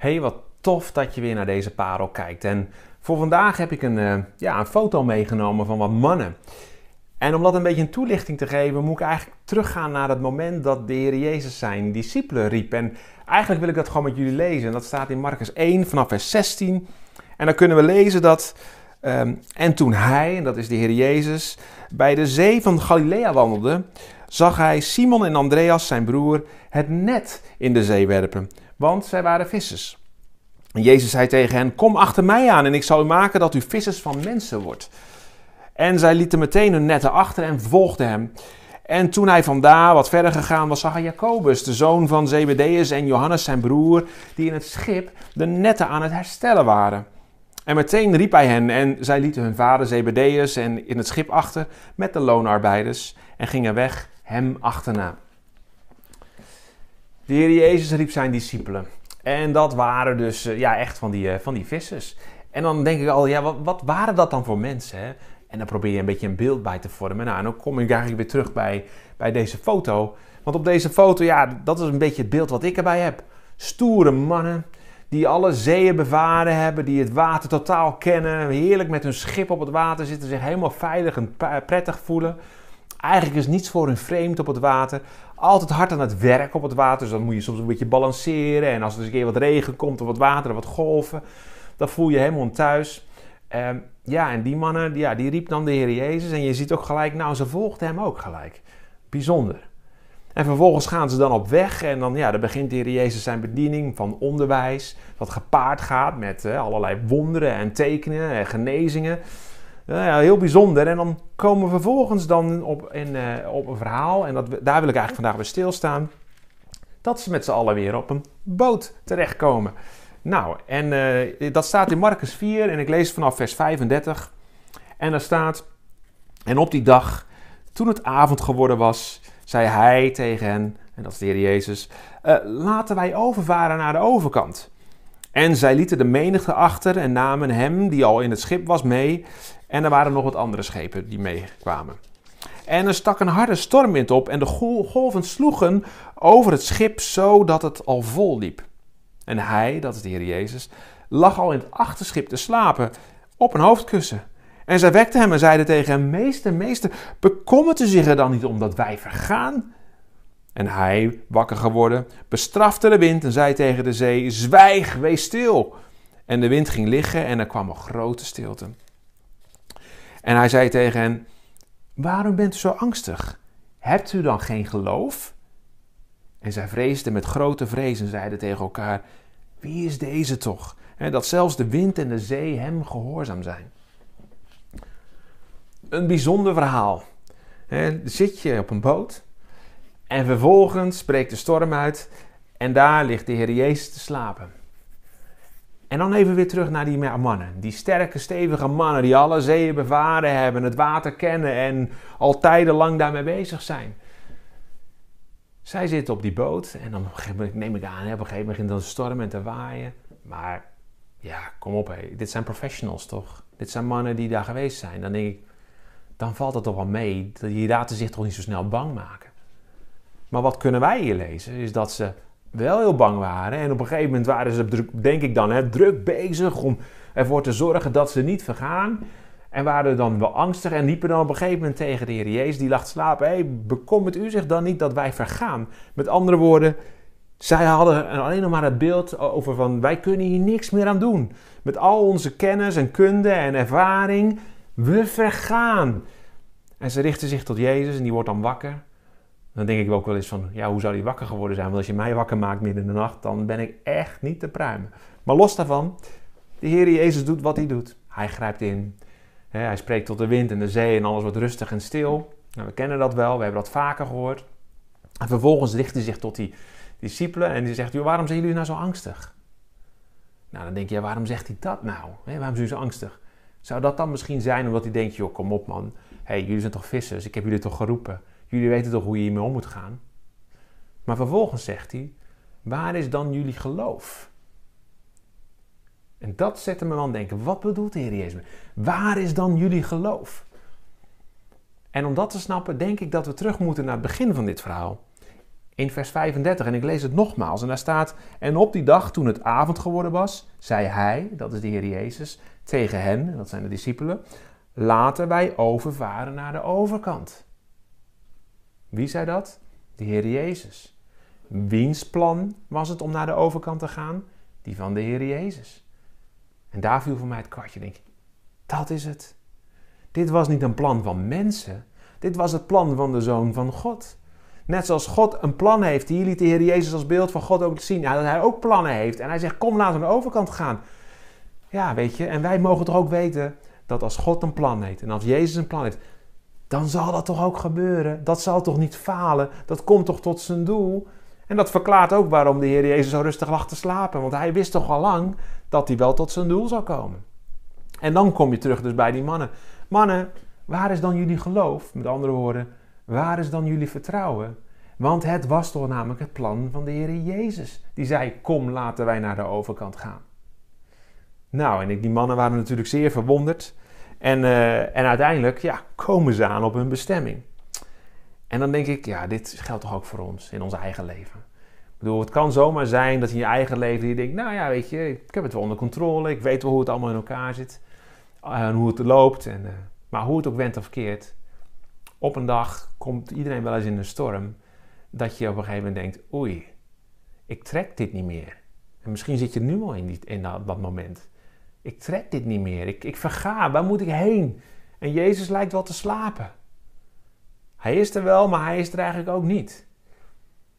Hey, wat tof dat je weer naar deze parel kijkt. En voor vandaag heb ik een, uh, ja, een foto meegenomen van wat mannen. En om dat een beetje een toelichting te geven, moet ik eigenlijk teruggaan naar het moment dat de Heer Jezus zijn discipelen riep. En eigenlijk wil ik dat gewoon met jullie lezen. En dat staat in Marcus 1 vanaf vers 16. En dan kunnen we lezen dat. Um, en toen hij, en dat is de Heer Jezus, bij de zee van Galilea wandelde, zag hij Simon en Andreas, zijn broer, het net in de zee werpen want zij waren vissers. En Jezus zei tegen hen: Kom achter mij aan en ik zal u maken dat u vissers van mensen wordt. En zij lieten meteen hun netten achter en volgden hem. En toen hij vandaar wat verder gegaan was, zag hij Jacobus, de zoon van Zebedeus, en Johannes, zijn broer, die in het schip de netten aan het herstellen waren. En meteen riep hij hen en zij lieten hun vader Zebedeus en in het schip achter met de loonarbeiders en gingen weg hem achterna. De Heer Jezus riep zijn discipelen. En dat waren dus eh, ja, echt van die, eh, van die vissers. En dan denk ik al, ja, wat, wat waren dat dan voor mensen? Hè? En dan probeer je een beetje een beeld bij te vormen. Nou, en dan kom ik eigenlijk weer terug bij, bij deze foto. Want op deze foto, ja, dat is een beetje het beeld wat ik erbij heb. Stoere mannen die alle zeeën bevaren hebben, die het water totaal kennen, heerlijk met hun schip op het water zitten, zich helemaal veilig en prettig voelen. Eigenlijk is niets voor hun vreemd op het water. Altijd hard aan het werk op het water. Dus dan moet je soms een beetje balanceren. En als er eens een keer wat regen komt of wat water wat golven, dan voel je helemaal thuis. Ehm, ja, en die mannen, ja, die riep dan de Heer Jezus. En je ziet ook gelijk, nou, ze volgden hem ook gelijk. Bijzonder. En vervolgens gaan ze dan op weg en dan, ja, dan begint de Heer Jezus zijn bediening van onderwijs, wat gepaard gaat met allerlei wonderen en tekenen en genezingen. Ja, heel bijzonder. En dan komen we vervolgens dan op, in, uh, op een verhaal, en dat, daar wil ik eigenlijk vandaag bij stilstaan, dat ze met z'n allen weer op een boot terechtkomen. Nou, en uh, dat staat in Marcus 4 en ik lees vanaf vers 35. En daar staat, en op die dag, toen het avond geworden was, zei hij tegen hen, en dat is de Heer Jezus, uh, laten wij overvaren naar de overkant. En zij lieten de menigte achter en namen hem, die al in het schip was, mee. En er waren nog wat andere schepen die meekwamen. En er stak een harde stormwind op en de golven sloegen over het schip zodat het al vol liep. En hij, dat is de Heer Jezus, lag al in het achterschip te slapen op een hoofdkussen. En zij wekten hem en zeiden tegen hem: Meester, meester, bekommert u zich er dan niet om dat wij vergaan? En hij, wakker geworden, bestrafte de wind en zei tegen de zee: Zwijg, wees stil. En de wind ging liggen en er kwam een grote stilte. En hij zei tegen hen: Waarom bent u zo angstig? Hebt u dan geen geloof? En zij vreesden met grote vrees en zeiden tegen elkaar: Wie is deze toch? dat zelfs de wind en de zee hem gehoorzaam zijn. Een bijzonder verhaal. zit je op een boot en vervolgens breekt de storm uit en daar ligt de Heer Jezus te slapen. En dan even weer terug naar die mannen. Die sterke, stevige mannen die alle zeeën bevaren hebben, het water kennen en al tijdenlang daarmee bezig zijn. Zij zitten op die boot en dan neem ik aan, op een gegeven moment begint dan storm en te waaien. Maar ja, kom op, hé. dit zijn professionals toch? Dit zijn mannen die daar geweest zijn. Dan denk ik, dan valt het toch wel mee. Die laten zich toch niet zo snel bang maken. Maar wat kunnen wij hier lezen? Is dat ze wel heel bang waren. En op een gegeven moment waren ze, denk ik dan, hè, druk bezig om ervoor te zorgen dat ze niet vergaan. En waren dan wel angstig en liepen dan op een gegeven moment tegen de Heer Jezus, die lag te slapen. Hé, hey, bekommert u zich dan niet dat wij vergaan? Met andere woorden, zij hadden alleen nog maar het beeld over van, wij kunnen hier niks meer aan doen. Met al onze kennis en kunde en ervaring, we vergaan. En ze richten zich tot Jezus en die wordt dan wakker. Dan denk ik ook wel eens van, ja, hoe zou die wakker geworden zijn? Want als je mij wakker maakt midden in de nacht, dan ben ik echt niet te pruimen. Maar los daarvan, de Heer Jezus doet wat hij doet. Hij grijpt in. Hij spreekt tot de wind en de zee en alles wordt rustig en stil. Nou, we kennen dat wel, we hebben dat vaker gehoord. En vervolgens richt hij zich tot die discipelen en die zegt, waarom zijn jullie nou zo angstig? Nou, dan denk je, waarom zegt hij dat nou? waarom zijn jullie zo angstig? Zou dat dan misschien zijn omdat hij denkt, joh, kom op man. jullie zijn toch vissers? Ik heb jullie toch geroepen? Jullie weten toch hoe je hiermee om moet gaan? Maar vervolgens zegt hij: Waar is dan jullie geloof? En dat zette me aan denken: wat bedoelt de Heer Jezus? Waar is dan jullie geloof? En om dat te snappen, denk ik dat we terug moeten naar het begin van dit verhaal. in vers 35. En ik lees het nogmaals. En daar staat: En op die dag, toen het avond geworden was, zei hij, dat is de Heer Jezus, tegen hen, dat zijn de discipelen: Laten wij overvaren naar de overkant. Wie zei dat? De Heer Jezus. Wiens plan was het om naar de overkant te gaan? Die van de Heer Jezus. En daar viel voor mij het kwartje. Denk dat is het. Dit was niet een plan van mensen. Dit was het plan van de Zoon van God. Net zoals God een plan heeft. Hier liet de Heer Jezus als beeld van God ook zien. Ja, dat hij ook plannen heeft. En hij zegt, kom laten we naar de overkant gaan. Ja, weet je. En wij mogen toch ook weten dat als God een plan heeft. En als Jezus een plan heeft. Dan zal dat toch ook gebeuren. Dat zal toch niet falen. Dat komt toch tot zijn doel. En dat verklaart ook waarom de Heer Jezus zo rustig lag te slapen. Want hij wist toch al lang dat hij wel tot zijn doel zou komen. En dan kom je terug dus bij die mannen. Mannen, waar is dan jullie geloof? Met andere woorden, waar is dan jullie vertrouwen? Want het was toch namelijk het plan van de Heer Jezus. Die zei, kom laten wij naar de overkant gaan. Nou, en die mannen waren natuurlijk zeer verwonderd. En, uh, en uiteindelijk ja, komen ze aan op hun bestemming. En dan denk ik, ja, dit geldt toch ook voor ons in ons eigen leven. Ik bedoel, het kan zomaar zijn dat in je eigen leven je denkt, nou ja, weet je, ik heb het wel onder controle, ik weet wel hoe het allemaal in elkaar zit en hoe het loopt. En, uh, maar hoe het ook went of verkeerd, op een dag komt iedereen wel eens in een storm dat je op een gegeven moment denkt, oei, ik trek dit niet meer. En misschien zit je nu al in, die, in dat, dat, moment. Ik trek dit niet meer, ik, ik verga, waar moet ik heen? En Jezus lijkt wel te slapen. Hij is er wel, maar hij is er eigenlijk ook niet.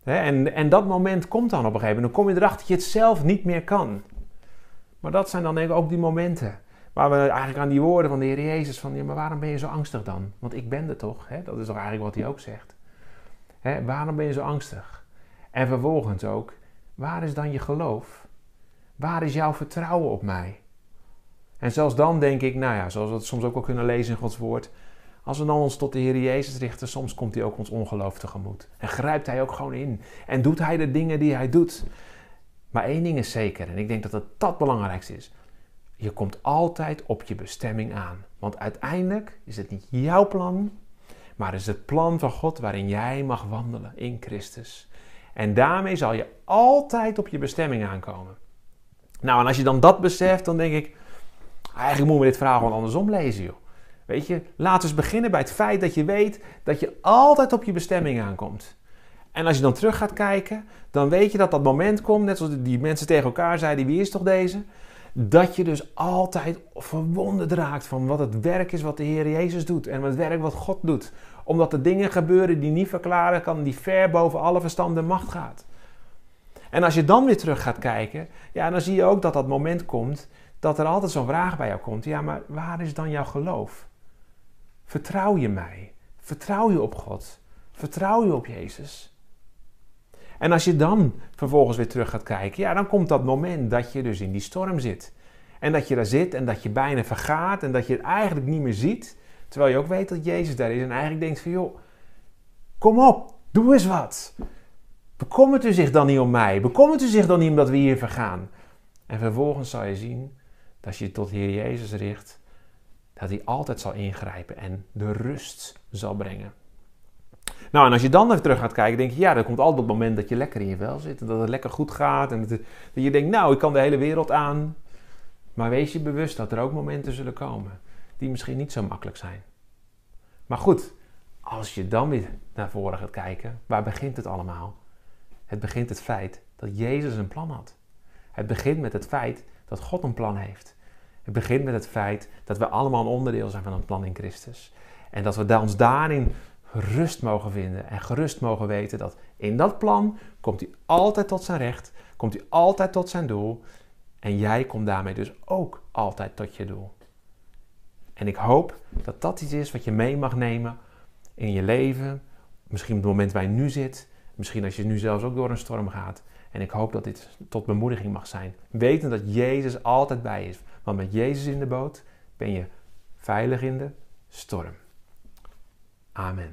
En, en dat moment komt dan op een gegeven moment. Dan kom je erachter dat je het zelf niet meer kan. Maar dat zijn dan denk ik ook die momenten. Waar we eigenlijk aan die woorden van de Heer Jezus van... Ja, maar waarom ben je zo angstig dan? Want ik ben er toch? Dat is toch eigenlijk wat hij ook zegt. Waarom ben je zo angstig? En vervolgens ook... Waar is dan je geloof? Waar is jouw vertrouwen op mij? En zelfs dan denk ik, nou ja, zoals we het soms ook wel kunnen lezen in Gods woord... Als we dan ons tot de Heer Jezus richten, soms komt hij ook ons ongeloof tegemoet. En grijpt hij ook gewoon in. En doet hij de dingen die hij doet. Maar één ding is zeker, en ik denk dat het dat belangrijkste is. Je komt altijd op je bestemming aan. Want uiteindelijk is het niet jouw plan, maar is het plan van God waarin jij mag wandelen in Christus. En daarmee zal je altijd op je bestemming aankomen. Nou, en als je dan dat beseft, dan denk ik, eigenlijk moeten we dit verhaal gewoon andersom lezen, joh. Weet je, laten we eens beginnen bij het feit dat je weet dat je altijd op je bestemming aankomt. En als je dan terug gaat kijken, dan weet je dat dat moment komt, net zoals die mensen tegen elkaar zeiden, wie is toch deze? Dat je dus altijd verwonderd raakt van wat het werk is wat de Heer Jezus doet en het werk wat God doet. Omdat er dingen gebeuren die niet verklaren kan, die ver boven alle verstand en macht gaat. En als je dan weer terug gaat kijken, ja, dan zie je ook dat dat moment komt dat er altijd zo'n vraag bij jou komt. Ja, maar waar is dan jouw geloof? Vertrouw je mij? Vertrouw je op God? Vertrouw je op Jezus? En als je dan vervolgens weer terug gaat kijken, ja, dan komt dat moment dat je dus in die storm zit. En dat je daar zit en dat je bijna vergaat en dat je het eigenlijk niet meer ziet. Terwijl je ook weet dat Jezus daar is en eigenlijk denkt van, joh, kom op, doe eens wat. Bekommert u zich dan niet om mij? Bekommert u zich dan niet omdat we hier vergaan? En vervolgens zal je zien dat je je tot Heer Jezus richt, dat hij altijd zal ingrijpen en de rust zal brengen. Nou, en als je dan even terug gaat kijken, denk je, ja, er komt altijd het moment dat je lekker in je vel zit en dat het lekker goed gaat en dat, je denkt, nou, ik kan de hele wereld aan. Maar wees je bewust dat er ook momenten zullen komen die misschien niet zo makkelijk zijn. Maar goed, als je dan weer naar voren gaat kijken, waar begint het allemaal? Het begint het feit dat Jezus een plan had. Het begint met het feit dat God een plan heeft. Het begint met het feit dat we allemaal een onderdeel zijn van een plan in Christus. En dat we ons daarin rust mogen vinden en gerust mogen weten dat in dat plan komt hij altijd tot zijn recht, komt hij altijd tot zijn doel en jij komt daarmee dus ook altijd tot je doel. En ik hoop dat dat iets is wat je mee mag nemen in je leven, misschien op het moment waar je nu zit, misschien als je nu zelfs ook door een storm gaat. En ik hoop dat dit tot bemoediging mag zijn. Weten dat Jezus altijd bij is. Want met Jezus in de boot ben je veilig in de storm. Amen.